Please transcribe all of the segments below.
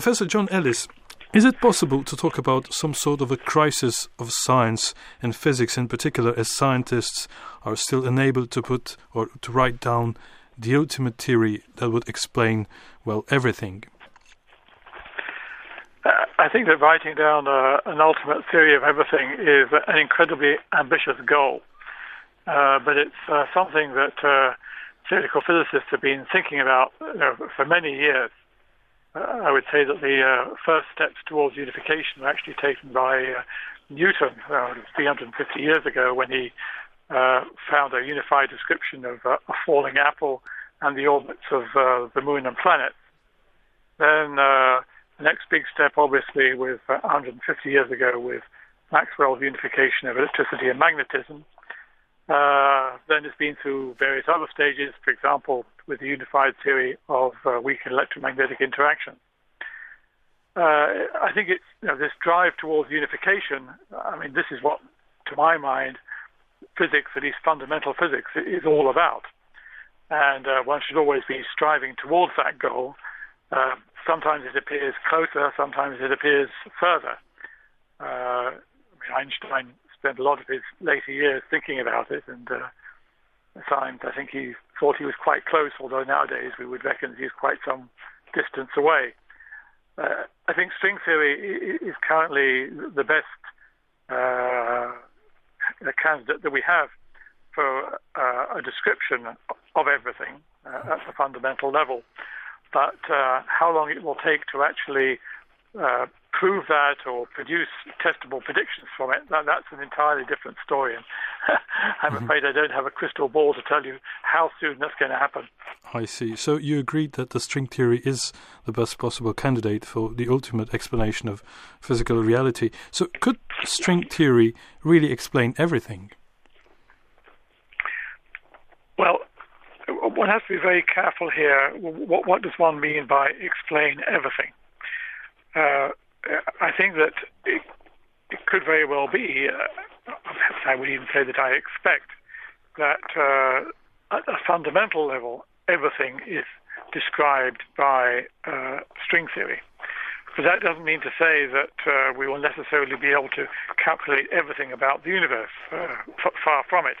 Professor John Ellis, is it possible to talk about some sort of a crisis of science and physics in particular as scientists are still unable to put or to write down the ultimate theory that would explain, well, everything? Uh, I think that writing down uh, an ultimate theory of everything is an incredibly ambitious goal. Uh, but it's uh, something that uh, theoretical physicists have been thinking about you know, for many years. Uh, I would say that the uh, first steps towards unification were actually taken by uh, Newton 350 years ago when he found a unified description of a falling apple and the orbits of the moon and planets. Then the next big step, obviously, was 150 years ago with Maxwell's unification of electricity and magnetism. Uh, then it's been through various other stages, for example, with the unified theory of uh, weak electromagnetic interaction. Uh, I think it's you know, this drive towards unification. I mean, this is what, to my mind, physics, at least fundamental physics, is all about. And uh, one should always be striving towards that goal. Uh, sometimes it appears closer, sometimes it appears further. Uh, I mean, Einstein spent a lot of his later years thinking about it, and uh, at times I think he thought he was quite close, although nowadays we would reckon he's quite some distance away. Uh, I think string theory is currently the best uh, candidate that we have for uh, a description of everything uh, at the fundamental level. But uh, how long it will take to actually uh, prove that or produce testable predictions from it, that, that's an entirely different story. And I'm mm-hmm. afraid I don't have a crystal ball to tell you how soon that's going to happen. I see. So you agreed that the string theory is the best possible candidate for the ultimate explanation of physical reality. So could string theory really explain everything? Well, one has to be very careful here. What, what does one mean by explain everything? Uh, I think that it, it, could very well be, uh, I would even say that I expect, that uh, at a fundamental level, everything is described by uh, string theory. But that doesn't mean to say that uh, we will necessarily be able to calculate everything about the universe. Uh, f- far from it.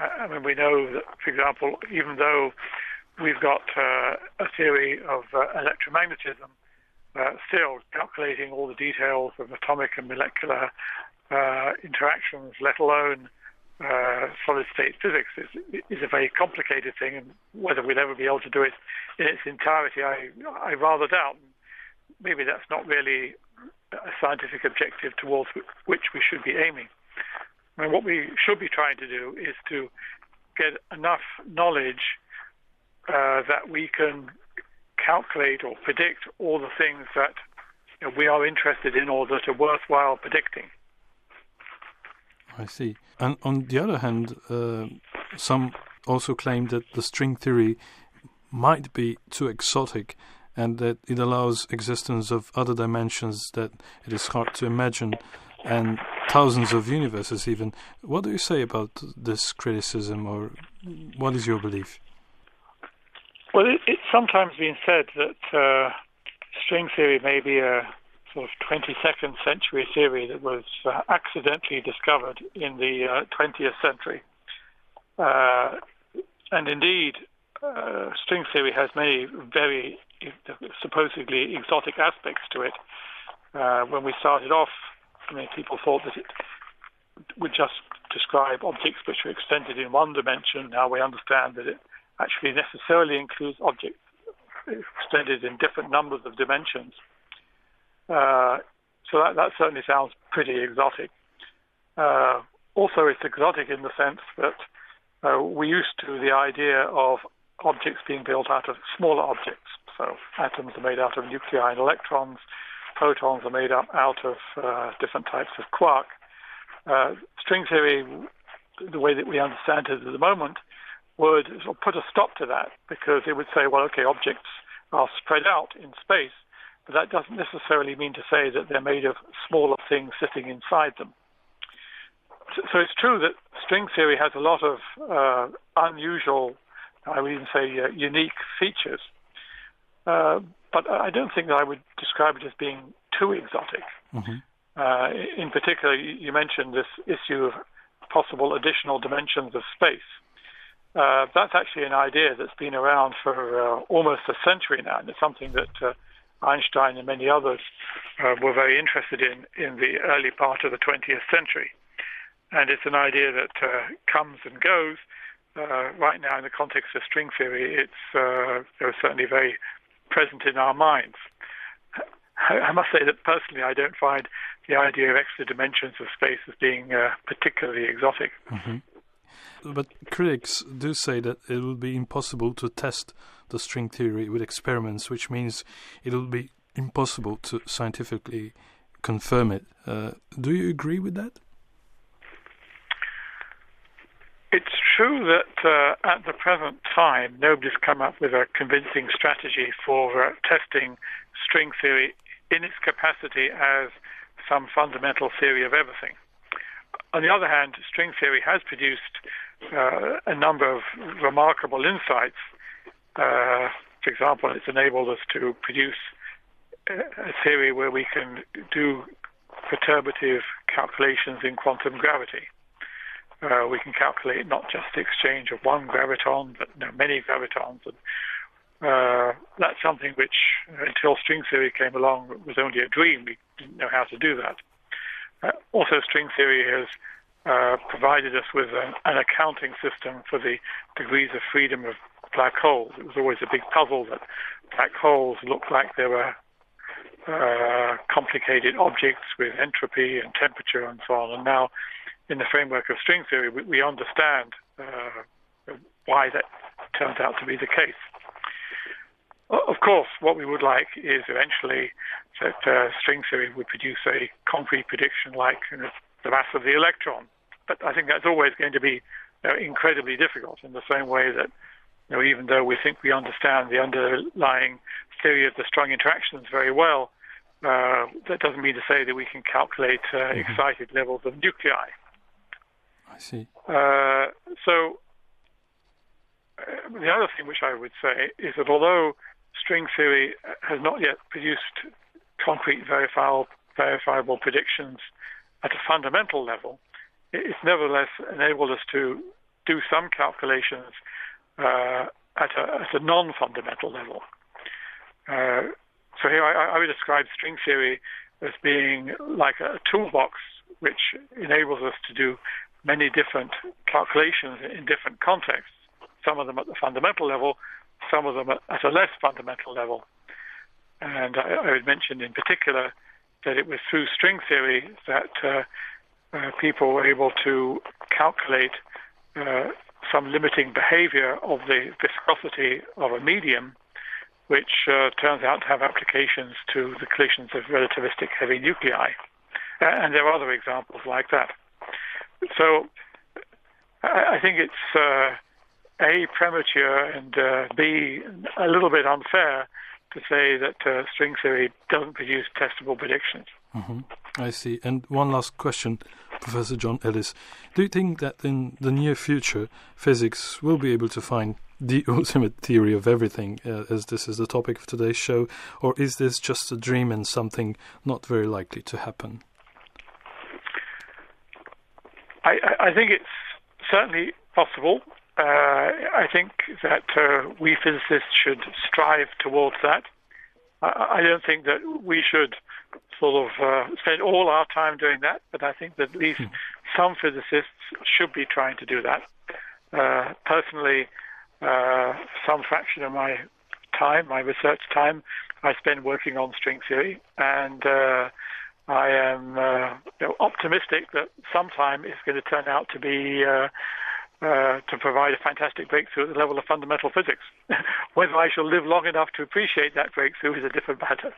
I mean, we know that, for example, even though we've got a theory of electromagnetism, uh, still calculating all the details of atomic and molecular uh, interactions, let alone uh, solid state physics, is, is a very complicated thing, and whether we'll ever be able to do it in its entirety, I, I rather doubt. Maybe that's not really a scientific objective towards which we should be aiming. I mean, what we should be trying to do is to get enough knowledge uh, that we can calculate or predict all the things that you know, we are interested in or that are worthwhile predicting. I see. And on the other hand, uh, some also claim that the string theory might be too exotic and that it allows existence of other dimensions that it is hard to imagine and thousands of universes even. What do you say about this criticism or what is your belief? Well, it, it's sometimes been said that uh, string theory may be a sort of 22nd century theory that was uh, accidentally discovered in the uh, 20th century. Uh, and indeed, uh, string theory has many very supposedly exotic aspects to it. Uh, when we started off, I mean, people thought that it would just describe objects which were extended in one dimension. Now we understand that it actually necessarily includes objects extended in different numbers of dimensions. Uh, so that, that, certainly sounds pretty exotic. Uh, also, it's exotic in the sense that uh, we're used to the idea of objects being built out of smaller objects. So atoms are made out of nuclei and electrons. Protons are made up out of uh, different types of quark. Uh, string theory, the way that we understand it at the moment, would put a stop to that because it would say, well, okay, objects are spread out in space, but that doesn't necessarily mean to say that they're made of smaller things sitting inside them. So it's true that string theory has a lot of uh, unusual, I would even say uh, unique features. Uh, but I don't think that I would describe it as being too exotic. Mm-hmm. Uh, in particular, you mentioned this issue of possible additional dimensions of space. Uh, that's actually an idea that's been around for uh, almost a century now, and it's something that uh, Einstein and many others uh, were very interested in in the early part of the 20th century. And it's an idea that uh, comes and goes. right now, in the context of string theory, it's certainly very present in our minds. I must say that personally, I don't find the idea of extra dimensions of space as being uh, particularly exotic. Mm-hmm. But critics do say that it will be impossible to test the string theory with experiments, which means it will be impossible to scientifically confirm it. Uh, do you agree with that? It's true that uh, at the present time, nobody's come up with a convincing strategy for uh, testing string theory in its capacity as some fundamental theory of everything. On the other hand, string theory has produced uh, a number of remarkable insights. Uh, for example, it's enabled us to produce a theory where we can do perturbative calculations in quantum gravity. Uh, we can calculate not just the exchange of one graviton, but you know, many gravitons. And uh, that's something which, until string theory came along, was only a dream. We didn't know how to do that. Uh, also, string theory has uh, provided us with an, an, accounting system for the degrees of freedom of black holes. It was always a big puzzle that black holes looked like they were uh, complicated objects with entropy and temperature and so on. And now, in the framework of string theory, we, we understand uh, why that turns out to be the case. Of course, what we would like is eventually that uh, string theory would produce a concrete prediction like you know, the mass of the electron. But I think that's always going to be you know, incredibly difficult in the same way that you know, even though we think we understand the underlying theory of the strong interactions very well, uh, that doesn't mean to say that we can calculate uh, mm-hmm. excited levels of nuclei. I see. Uh, so uh, the other thing which I would say is that although string theory has not yet produced concrete verifiable, verifiable predictions at a fundamental level, it's nevertheless enabled us to do some calculations uh, at a, a non-fundamental level. Uh, so here I, I, would describe string theory as being like a toolbox which enables us to do many different calculations in different contexts, some of them at the fundamental level, some of them at a less fundamental level. And I, I would mention in particular that it was through string theory that uh, uh, people were able to calculate uh, some limiting behavior of the viscosity of a medium, which uh, turns out to have applications to the collisions of relativistic heavy nuclei. and there are other examples like that. So I, I think it's uh, a, premature, and uh, B, a little bit unfair to say that uh, string theory doesn't produce testable predictions. Mm-hmm. I see. And one last question, Professor John Ellis. Do you think that in the near future, physics will be able to find the ultimate theory of everything, uh, as this is the topic of today's show, or is this just a dream and something not very likely to happen? I, I think it's certainly possible. Uh, I think that uh, we physicists should strive towards that. I, I, don't think that we should sort of uh, spend all our time doing that, but I think that at least mm. some physicists should be trying to do that. Uh, personally, uh, some fraction of my time, my research time, I spend working on string theory, and uh, I am you know, optimistic that sometime it's going to turn out to be uh, to provide a fantastic breakthrough at the level of fundamental physics. Whether I shall live long enough to appreciate that breakthrough is a different matter.